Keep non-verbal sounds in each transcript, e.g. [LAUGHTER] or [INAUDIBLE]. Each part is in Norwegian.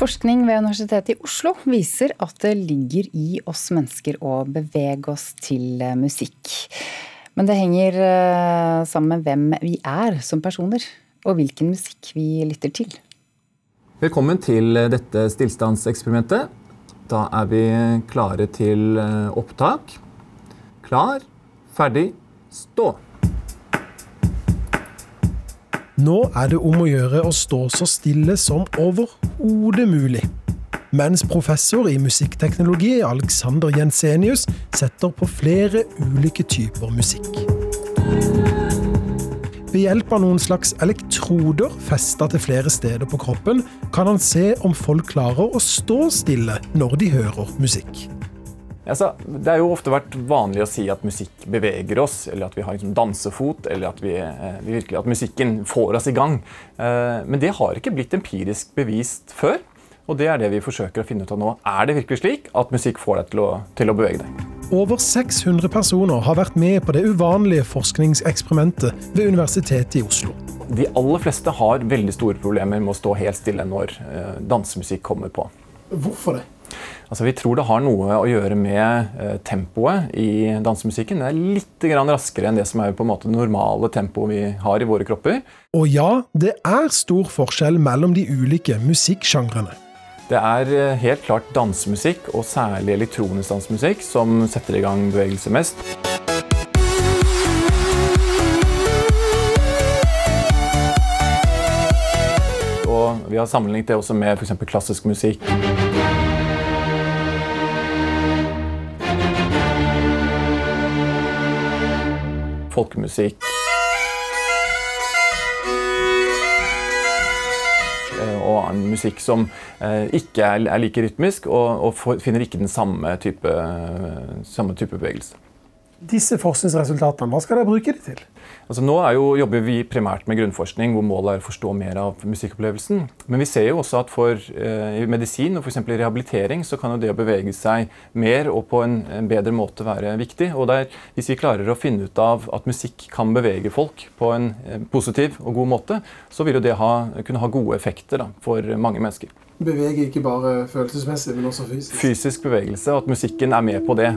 Forskning ved Universitetet i Oslo viser at det ligger i oss mennesker å bevege oss til eh, musikk. Men det henger eh, sammen med hvem vi er som personer, og hvilken musikk vi lytter til. Velkommen til dette stillstandseksperimentet. Da er vi klare til eh, opptak. Klar, ferdig, stå. Nå er det om å gjøre å stå så stille som overhodet mulig. Mens professor i musikkteknologi Alexander Jensenius setter på flere ulike typer musikk. Ved hjelp av noen slags elektroder festa til flere steder på kroppen, kan han se om folk klarer å stå stille når de hører musikk. Altså, det har jo ofte vært vanlig å si at musikk beveger oss, eller at vi har liksom dansefot, eller at, vi, eh, vi virkelig, at musikken får oss i gang. Eh, men det har ikke blitt empirisk bevist før. Og det er det vi forsøker å finne ut av nå. Er det virkelig slik at musikk får deg til å, til å bevege deg? Over 600 personer har vært med på det uvanlige forskningseksperimentet ved Universitetet i Oslo. De aller fleste har veldig store problemer med å stå helt stille når eh, dansemusikk kommer på. Hvorfor det? Altså, vi tror det har noe å gjøre med eh, tempoet i dansemusikken. Det er litt raskere enn det som er på en måte normale tempoet vi har i våre kropper. Og ja, det er stor forskjell mellom de ulike musikksjangrene. Det er eh, helt klart dansemusikk, og særlig elektronisk dansemusikk, som setter i gang bevegelse mest. Og vi har sammenlignet det også med f.eks. klassisk musikk. Folkemusikk. og annen musikk som eh, ikke er, like rytmisk, og, og finner ikke den samme type, samme type bevegelse. Disse forskningsresultatene, hva skal dere bruke de til? Altså, nå jo, jobber vi primært med grunnforskning, hvor målet er å forstå mer av musikkopplevelsen. Men vi ser jo også at for eh, i medisin og f.eks. rehabilitering så kan jo det å bevege seg mer og på en, en bedre måte være viktig. Og der, hvis vi klarer å finne ut av at musikk kan bevege folk på en eh, positiv og god måte, så vil jo det ha, kunne ha gode effekter da, for mange mennesker. Bevege ikke bare følelsesmessig, men også fysisk? Fysisk bevegelse, og at musikken er med på det.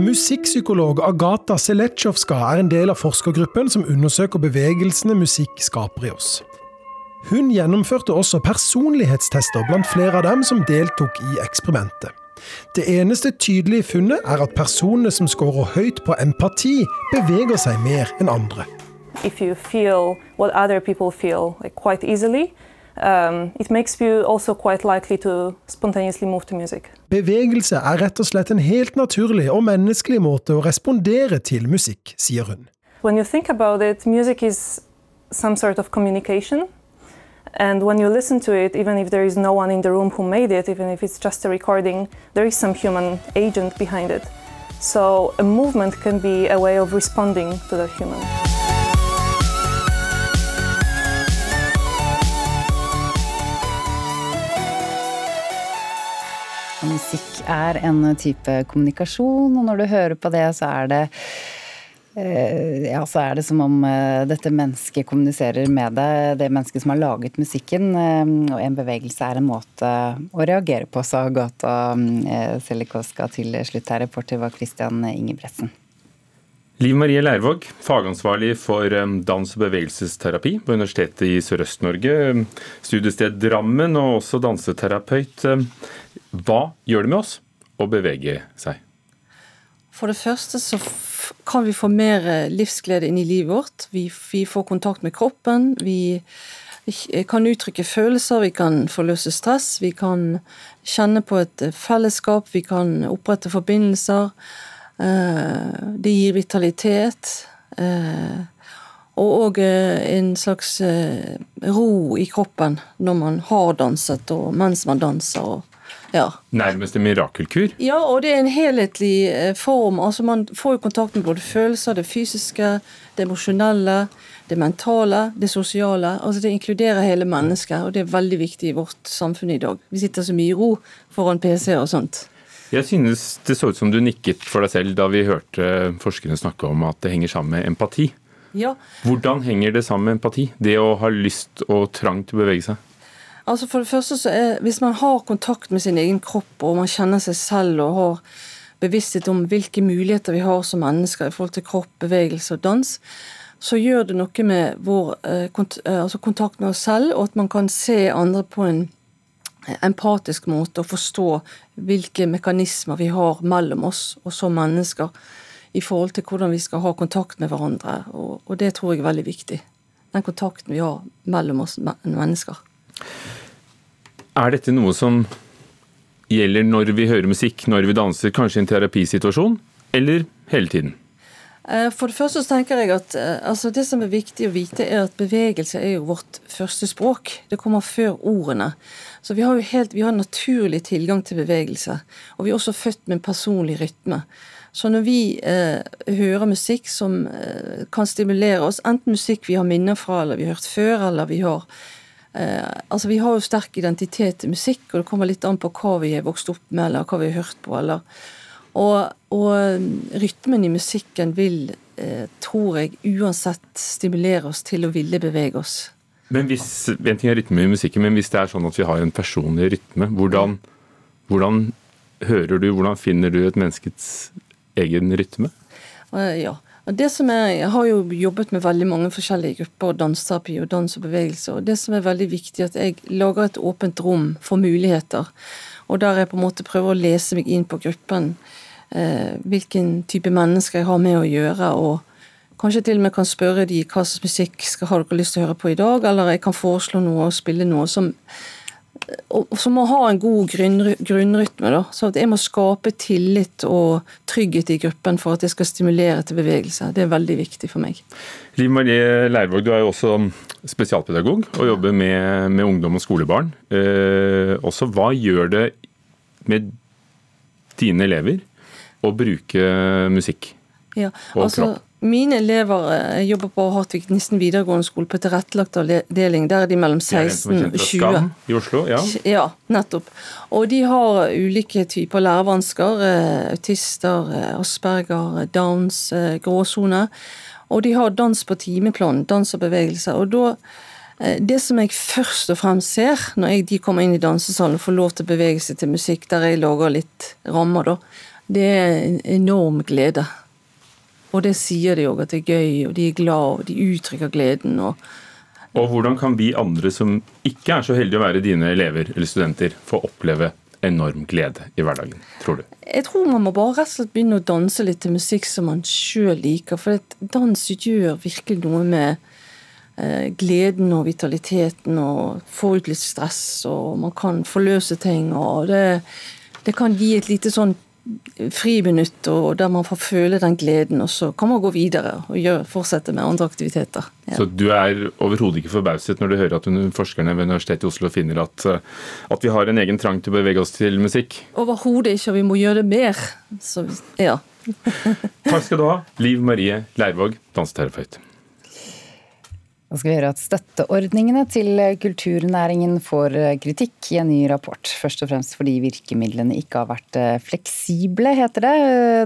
Musikkpsykolog Agata Seletsjovska er en del av forskergruppen som undersøker bevegelsene musikk skaper i oss. Hun gjennomførte også personlighetstester blant flere av dem som deltok i eksperimentet. Det eneste tydelige funnet er at personene som scorer høyt på empati, beveger seg mer enn andre. If you feel what other people feel Um, it makes you also quite likely to spontaneously move to music. Bevegelse er rett og slett en helt naturlig og menneskelig måte å respondere til musikk, sier hun. When you think about it, music is some sort of communication. And when you listen to it, even if there is no one in the room who made it, even if it's just a recording, there is some human agent behind it. So a movement can be a way of responding to the human. Er en type kommunikasjon, og når du hører på det, så er det eh, ja, så er det som om eh, dette mennesket kommuniserer med deg, det mennesket som har laget musikken. Eh, og en bevegelse er en måte å reagere på, sa Gata Selikoska til slutt her. Reporter var Christian Ingebretsen. Liv Marie Leirvåg, fagansvarlig for dans- og bevegelsesterapi på Universitetet i Sørøst-Norge, studiested Drammen og også danseterapeut. Hva gjør det med oss å bevege seg? For det første så kan vi få mer eh, livsglede inn i livet vårt. Vi, vi får kontakt med kroppen. Vi, kan uttrykke følelser, vi kan forløse stress. Vi kan kjenne på et eh, fellesskap, vi kan opprette forbindelser. Eh, det gir vitalitet. Og òg en slags ro i kroppen når man har danset og mens man danser. og ja. Nærmest en mirakelkur? Ja, og det er en helhetlig eh, form. Altså Man får jo kontakt med både følelser, det fysiske, det emosjonelle, det mentale, det sosiale. Altså Det inkluderer hele mennesket, og det er veldig viktig i vårt samfunn i dag. Vi sitter så mye i ro foran PC og sånt. Jeg synes det så ut som du nikket for deg selv da vi hørte forskerne snakke om at det henger sammen med empati. Ja. Hvordan henger det sammen med empati? Det å ha lyst og trang til å bevege seg? Altså for det første så er, Hvis man har kontakt med sin egen kropp, og man kjenner seg selv og har bevissthet om hvilke muligheter vi har som mennesker i forhold til kropp, bevegelse og dans, så gjør det noe med vår eh, eh, altså kontakt med oss selv, og at man kan se andre på en empatisk måte og forstå hvilke mekanismer vi har mellom oss og som mennesker i forhold til hvordan vi skal ha kontakt med hverandre. Og, og det tror jeg er veldig viktig. Den kontakten vi har mellom oss mennesker. Er dette noe som gjelder når vi hører musikk, når vi danser, kanskje i en terapisituasjon, eller hele tiden? Eh, for det første så tenker jeg at eh, altså Det som er viktig å vite, er at bevegelse er jo vårt første språk. Det kommer før ordene. Så vi har jo helt, vi har naturlig tilgang til bevegelse. Og vi er også født med en personlig rytme. Så når vi eh, hører musikk som eh, kan stimulere oss, enten musikk vi har minner fra, eller vi har hørt før, eller vi har Altså, vi har jo sterk identitet til musikk, og det kommer litt an på hva vi har vokst opp med, eller hva vi har hørt på, eller og, og rytmen i musikken vil, eh, tror jeg, uansett stimulere oss til å ville bevege oss. Men hvis, En ting er rytme i musikken, men hvis det er sånn at vi har en personlig rytme, hvordan, hvordan hører du, hvordan finner du et menneskets egen rytme? Ja, det som er, Jeg har jo jobbet med veldig mange forskjellige grupper, danseterapi og dans og bevegelse. og Det som er veldig viktig, er at jeg lager et åpent rom for muligheter. Og der jeg på en måte prøver å lese meg inn på gruppen. Eh, hvilken type mennesker jeg har med å gjøre. og Kanskje til og med kan spørre de hva slags musikk skal har dere lyst til å høre på i dag, eller jeg kan foreslå noe og spille noe som som må ha en god grunn, grunnrytme. da, så Jeg må skape tillit og trygghet i gruppen for at jeg skal stimulere til bevegelse. Det er veldig viktig for meg. Liv Marie Leirvåg, du er jo også spesialpedagog og jobber med, med ungdom og skolebarn. Eh, også, hva gjør det med dine elever å bruke musikk ja, og altså, kropp? Mine elever eh, jobber på Hartvig Nissen videregående skole på tilrettelagt avdeling. Der er de mellom 16 og 20. I Oslo, ja. ja, nettopp. Og de har ulike typer lærevansker. Eh, autister, eh, Asperger, Downs, gråsone. Og de har dans på timeplan, dans og bevegelse. Og da det som jeg først og fremst ser når jeg, de kommer inn i dansesalen og får lov til å bevege seg til musikk der jeg lager litt rammer, da, det er en enorm glede. Og det sier de òg, at det er gøy, og de er glad, og de uttrykker gleden. Og, og hvordan kan vi andre som ikke er så heldige å være dine elever eller studenter, få oppleve enorm glede i hverdagen, tror du? Jeg tror man må bare rett og slett begynne å danse litt til musikk som man sjøl liker. For dans gjør virkelig noe med eh, gleden og vitaliteten og få ut litt stress, og man kan forløse ting. og det, det kan gi et lite sånn friminutt og der man får føle den gleden, og så kan man gå videre og gjør, fortsette med andre aktiviteter. Ja. Så du er overhodet ikke forbauset når du hører at forskerne ved Universitetet i Oslo finner at, eh, at, vi har en egen trang til å bevege oss til musikk? Overhodet ikke, og vi må gjøre det mer. Så, ja. Takk skal du ha, Liv Marie Leirvåg, danseterapeut. Da skal vi høre at støtteordningene til kulturnæringen får kritikk i en ny rapport. Først og fremst fordi virkemidlene ikke har vært eh, fleksible, heter det.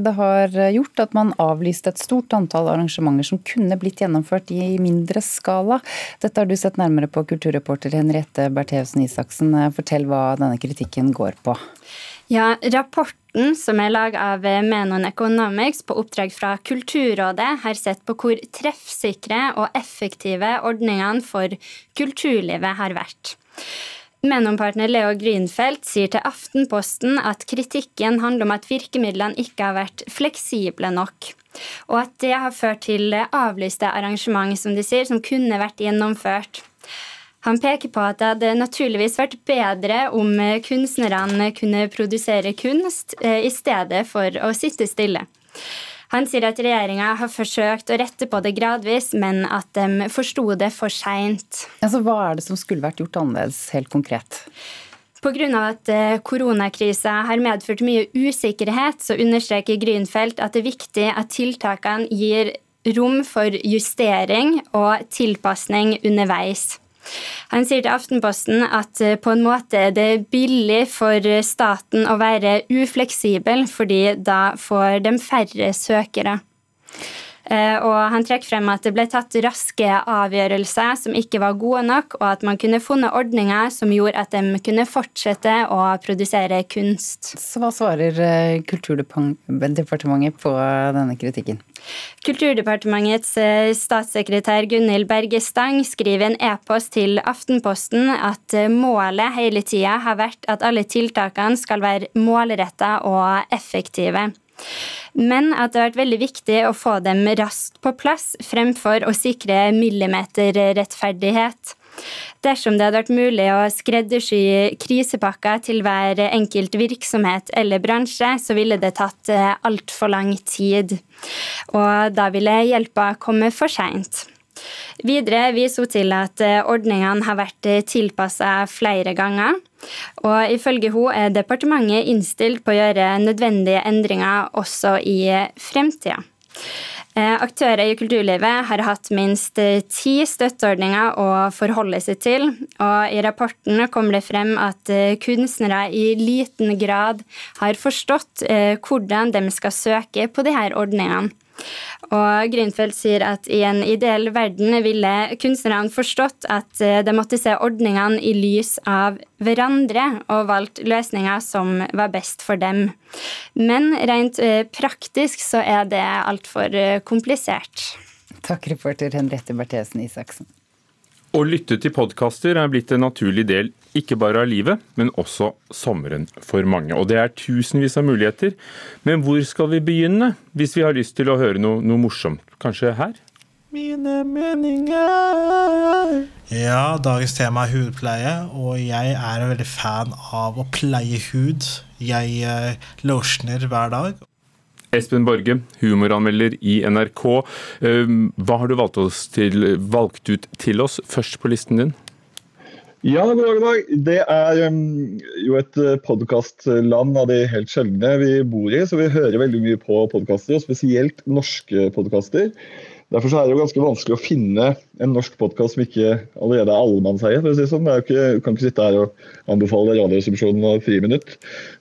Det har gjort at man avlyste et stort antall arrangementer som kunne blitt gjennomført i mindre skala. Dette har du sett nærmere på, kulturreporter Henriette Bertheussen Isaksen. Fortell hva denne kritikken går på. Ja, Rapporten som er laget av Menon Economics på oppdrag fra Kulturrådet, har sett på hvor treffsikre og effektive ordningene for kulturlivet har vært. Menon-partner Leo Grünfeldt sier til Aftenposten at kritikken handler om at virkemidlene ikke har vært fleksible nok. Og at det har ført til avlyste arrangement som de sier, som kunne vært gjennomført. Han peker på at det hadde naturligvis vært bedre om kunstnerne kunne produsere kunst eh, i stedet for å sitte stille. Han sier at regjeringa har forsøkt å rette på det gradvis, men at de forsto det for seint. Altså, hva er det som skulle vært gjort annerledes, helt konkret? Pga. at eh, koronakrisa har medført mye usikkerhet, så understreker Grünfeldt at det er viktig at tiltakene gir rom for justering og tilpasning underveis. Han sier til Aftenposten at eh, på en måte er det billig for staten å være ufleksibel, fordi da får de færre søkere. Eh, og han trekker frem at det ble tatt raske avgjørelser som ikke var gode nok, og at man kunne funnet ordninger som gjorde at de kunne fortsette å produsere kunst. Så hva svarer eh, Kulturdepartementet på denne kritikken? Kulturdepartementets eh, statssekretær Gunhild Berge Stang skriver en e-post til Aftenposten at målet hele tida har vært at alle tiltakene skal være målretta og effektive men at det har vært veldig viktig å få dem raskt på plass, fremfor å sikre millimeterrettferdighet. Dersom det hadde vært mulig å skreddersy krisepakker til hver enkelt virksomhet eller bransje, så ville det tatt eh, altfor lang tid. Og da ville hjelpa komme for seint. Videre viser hun til at eh, ordningene har vært eh, tilpassa flere ganger. Og ifølge hun er departementet innstilt på å gjøre nødvendige endringer også i fremtida. Eh, aktører i kulturlivet har hatt minst ti støtteordninger å forholde seg til, og i rapporten kommer det frem at kunstnere i liten grad har forstått hvordan de skal søke på disse ordningene. Og Grünfeld sier at i en ideell verden ville kunstnerne forstått at eh, de måtte se ordningene i lys av hverandre, og valgt løsninger som var best for dem. Men rent eh, praktisk så er det altfor eh, komplisert. Takk, reporter Henriette Berthesen Isaksen. Å lytte til podkaster er blitt en naturlig del ikke bare av livet, men også sommeren for mange. Og det er tusenvis av muligheter. Men hvor skal vi begynne hvis vi har lyst til å høre noe, noe morsomt? Kanskje her? Mine meninger Ja, dagens tema er hudpleie, og jeg er en veldig fan av å pleie hud. Jeg eh, losjoner hver dag. Espen Borge, humoranmelder i NRK. Ehm, hva har du valgt, til, valgt, ut til oss først på listen din? Ja, god dag, god dag. Det er jo et eh, podkastland av de helt sjeldne vi bor i, så vi hører veldig mye på podkaster, og spesielt norske podkaster. Derfor er det jo ganske vanskelig å finne en norsk podkast som ikke allerede er allemannseie. for å si sånn. Du kan ikke sitte her og anbefale Radioresepsjonen og Friminutt.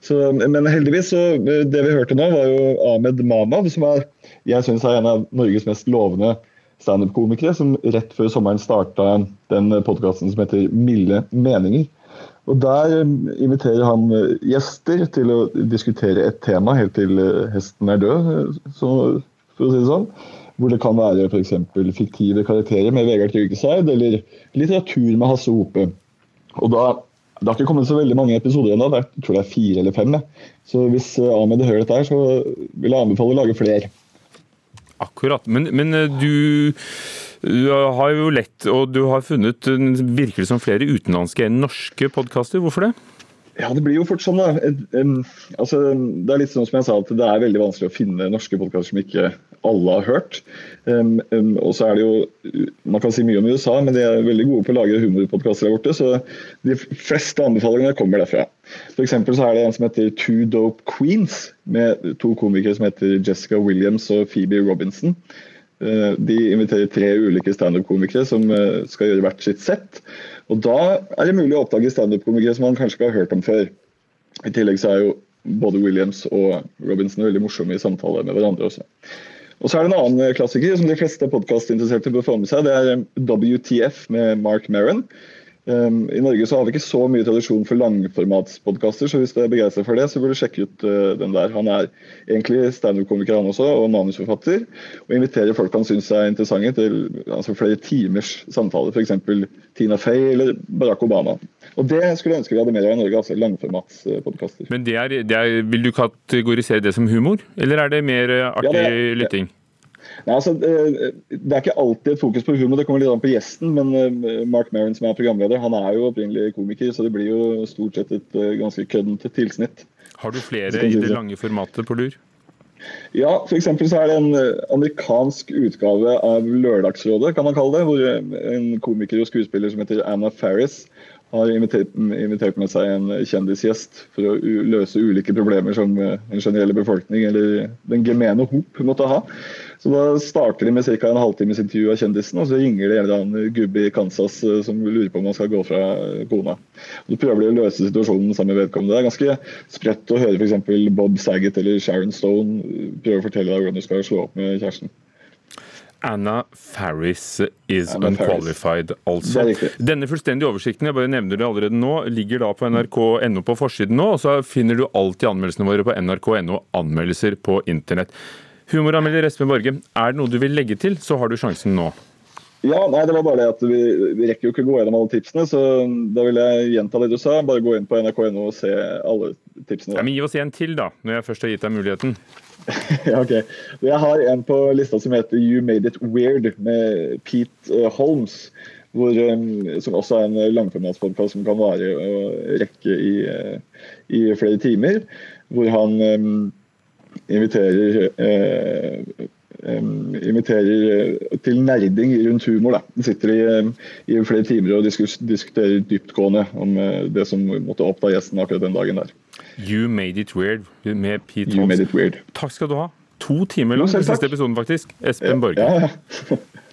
Så, men heldigvis, så det vi hørte nå, var jo Ahmed Mamad, som er, jeg synes er en av Norges mest lovende standup-komikere, som rett før sommeren starta den podkasten som heter Milde meninger. Og Der inviterer han gjester til å diskutere et tema helt til hesten er død, så, for å si det sånn. Hvor det kan være f.eks. fiktive karakterer med Vegard Tryggeseid, eller litteratur med Hasse Hope. Og da, Det har ikke kommet så veldig mange episoder ennå, jeg tror det er fire eller fem. Så hvis eh, Ahmed hører dette, her, så vil jeg anbefale å lage flere. Akkurat. Men, men eh, du, du, har jo lett, og du har funnet virkelig som flere utenlandske enn norske podkaster. Hvorfor det? Ja, det blir jo fort sånn, da. Altså, det er litt sånn som jeg sa, at det er veldig vanskelig å finne norske podkaster som ikke alle har hørt. Um, um, og så er det jo Man kan si mye om USA, men de er veldig gode på å lage humorpodkaster der borte. Så de fleste anbefalingene kommer derfra. For så er det en som heter Two Dope Queens, med to komikere som heter Jessica Williams og Phoebe Robinson. Uh, de inviterer tre ulike standup-komikere som uh, skal gjøre hvert sitt sett. Og Da er det mulig å oppdage standup-komikere som man kanskje ikke har hørt om før. I tillegg så er jo både Williams og Robinson veldig morsomme i samtale med hverandre også. Og så er det en annen klassiker som de fleste podkastinteresserte bør få med seg. Det er WTF med Mark Maron. Um, I Norge så har vi ikke så mye tradisjon for langformatspodkaster, så hvis du er begeistra for det, så burde du sjekke ut uh, den der. Han er egentlig standup-komiker han også, og manusforfatter. Og inviterer folk han syns er interessante til altså, flere timers samtale, f.eks. Tina Fey eller Barack Obama. Og det skulle jeg ønske vi hadde mer av i Norge, altså langformatspodkaster. Men det er, det er, vil du kategorisere det som humor, eller er det mer artig ja, det, lytting? Nei, altså, eh, Det er ikke alltid et fokus på humor, det kommer litt an på gjesten. Men eh, Mark Maron, som er programleder, han er jo opprinnelig komiker, så det blir jo stort sett et eh, ganske køddent tilsnitt. Har du flere i det lange formatet på lur? Ja, f.eks. så er det en amerikansk utgave av Lørdagsrådet, kan man kalle det. Hvor en komiker og skuespiller som heter Anna Farris har invitert, invitert, med seg en kjendisgjest for å løse ulike problemer som den generelle befolkning eller den gemene hop måtte ha. Så Da starter de med ca. en halvtimes intervju av kjendisen, og så ringer det en eller annen gubbe i Kansas eh, som lurer på om han skal gå fra kona. Og Så prøver de å løse situasjonen sammen med vedkommende. Det er ganske spredt å høre f.eks. Bob Saget eller Sharon Stone prøve å fortelle deg hvordan du skal slå opp med kjæresten. Anna Farris is Anna unqualified, altså. Er riktig. Denne fullstendige oversikten jeg bare nevner det allerede nå, ligger da på nrk.no på forsiden nå, og så finner du alltid anmeldelsene våre på nrk.no anmeldelser på internett. Humoranmelder Espen Borge, er det noe du vil legge til, så har du sjansen nå. Ja, nei, det var bare det at vi, vi rekker jo ikke å gå gjennom alle tipsene, så da vil jeg gjenta det du sa. Bare gå inn på nrk.no og se alle tipsene. Ja, men Gi oss en til, da, når jeg først har gitt deg muligheten. [LAUGHS] Ja, ok. Jeg har en på lista som heter You Made It Weird, med Pete eh, Holmes. Hvor, eh, som også er en langformatspodkast som kan vare og rekke i, eh, i flere timer. Hvor han inviterer eh, inviterer eh, til nerding rundt humor. Da. Sitter i, i flere timer og diskuterer dyptgående om eh, det som måtte oppta gjesten akkurat den dagen der. You Made It Weird med Pete Holmes. made it weird. Takk skal du ha. To timer lang den siste episoden, faktisk. Espen Borge. Ja, ja. [LAUGHS]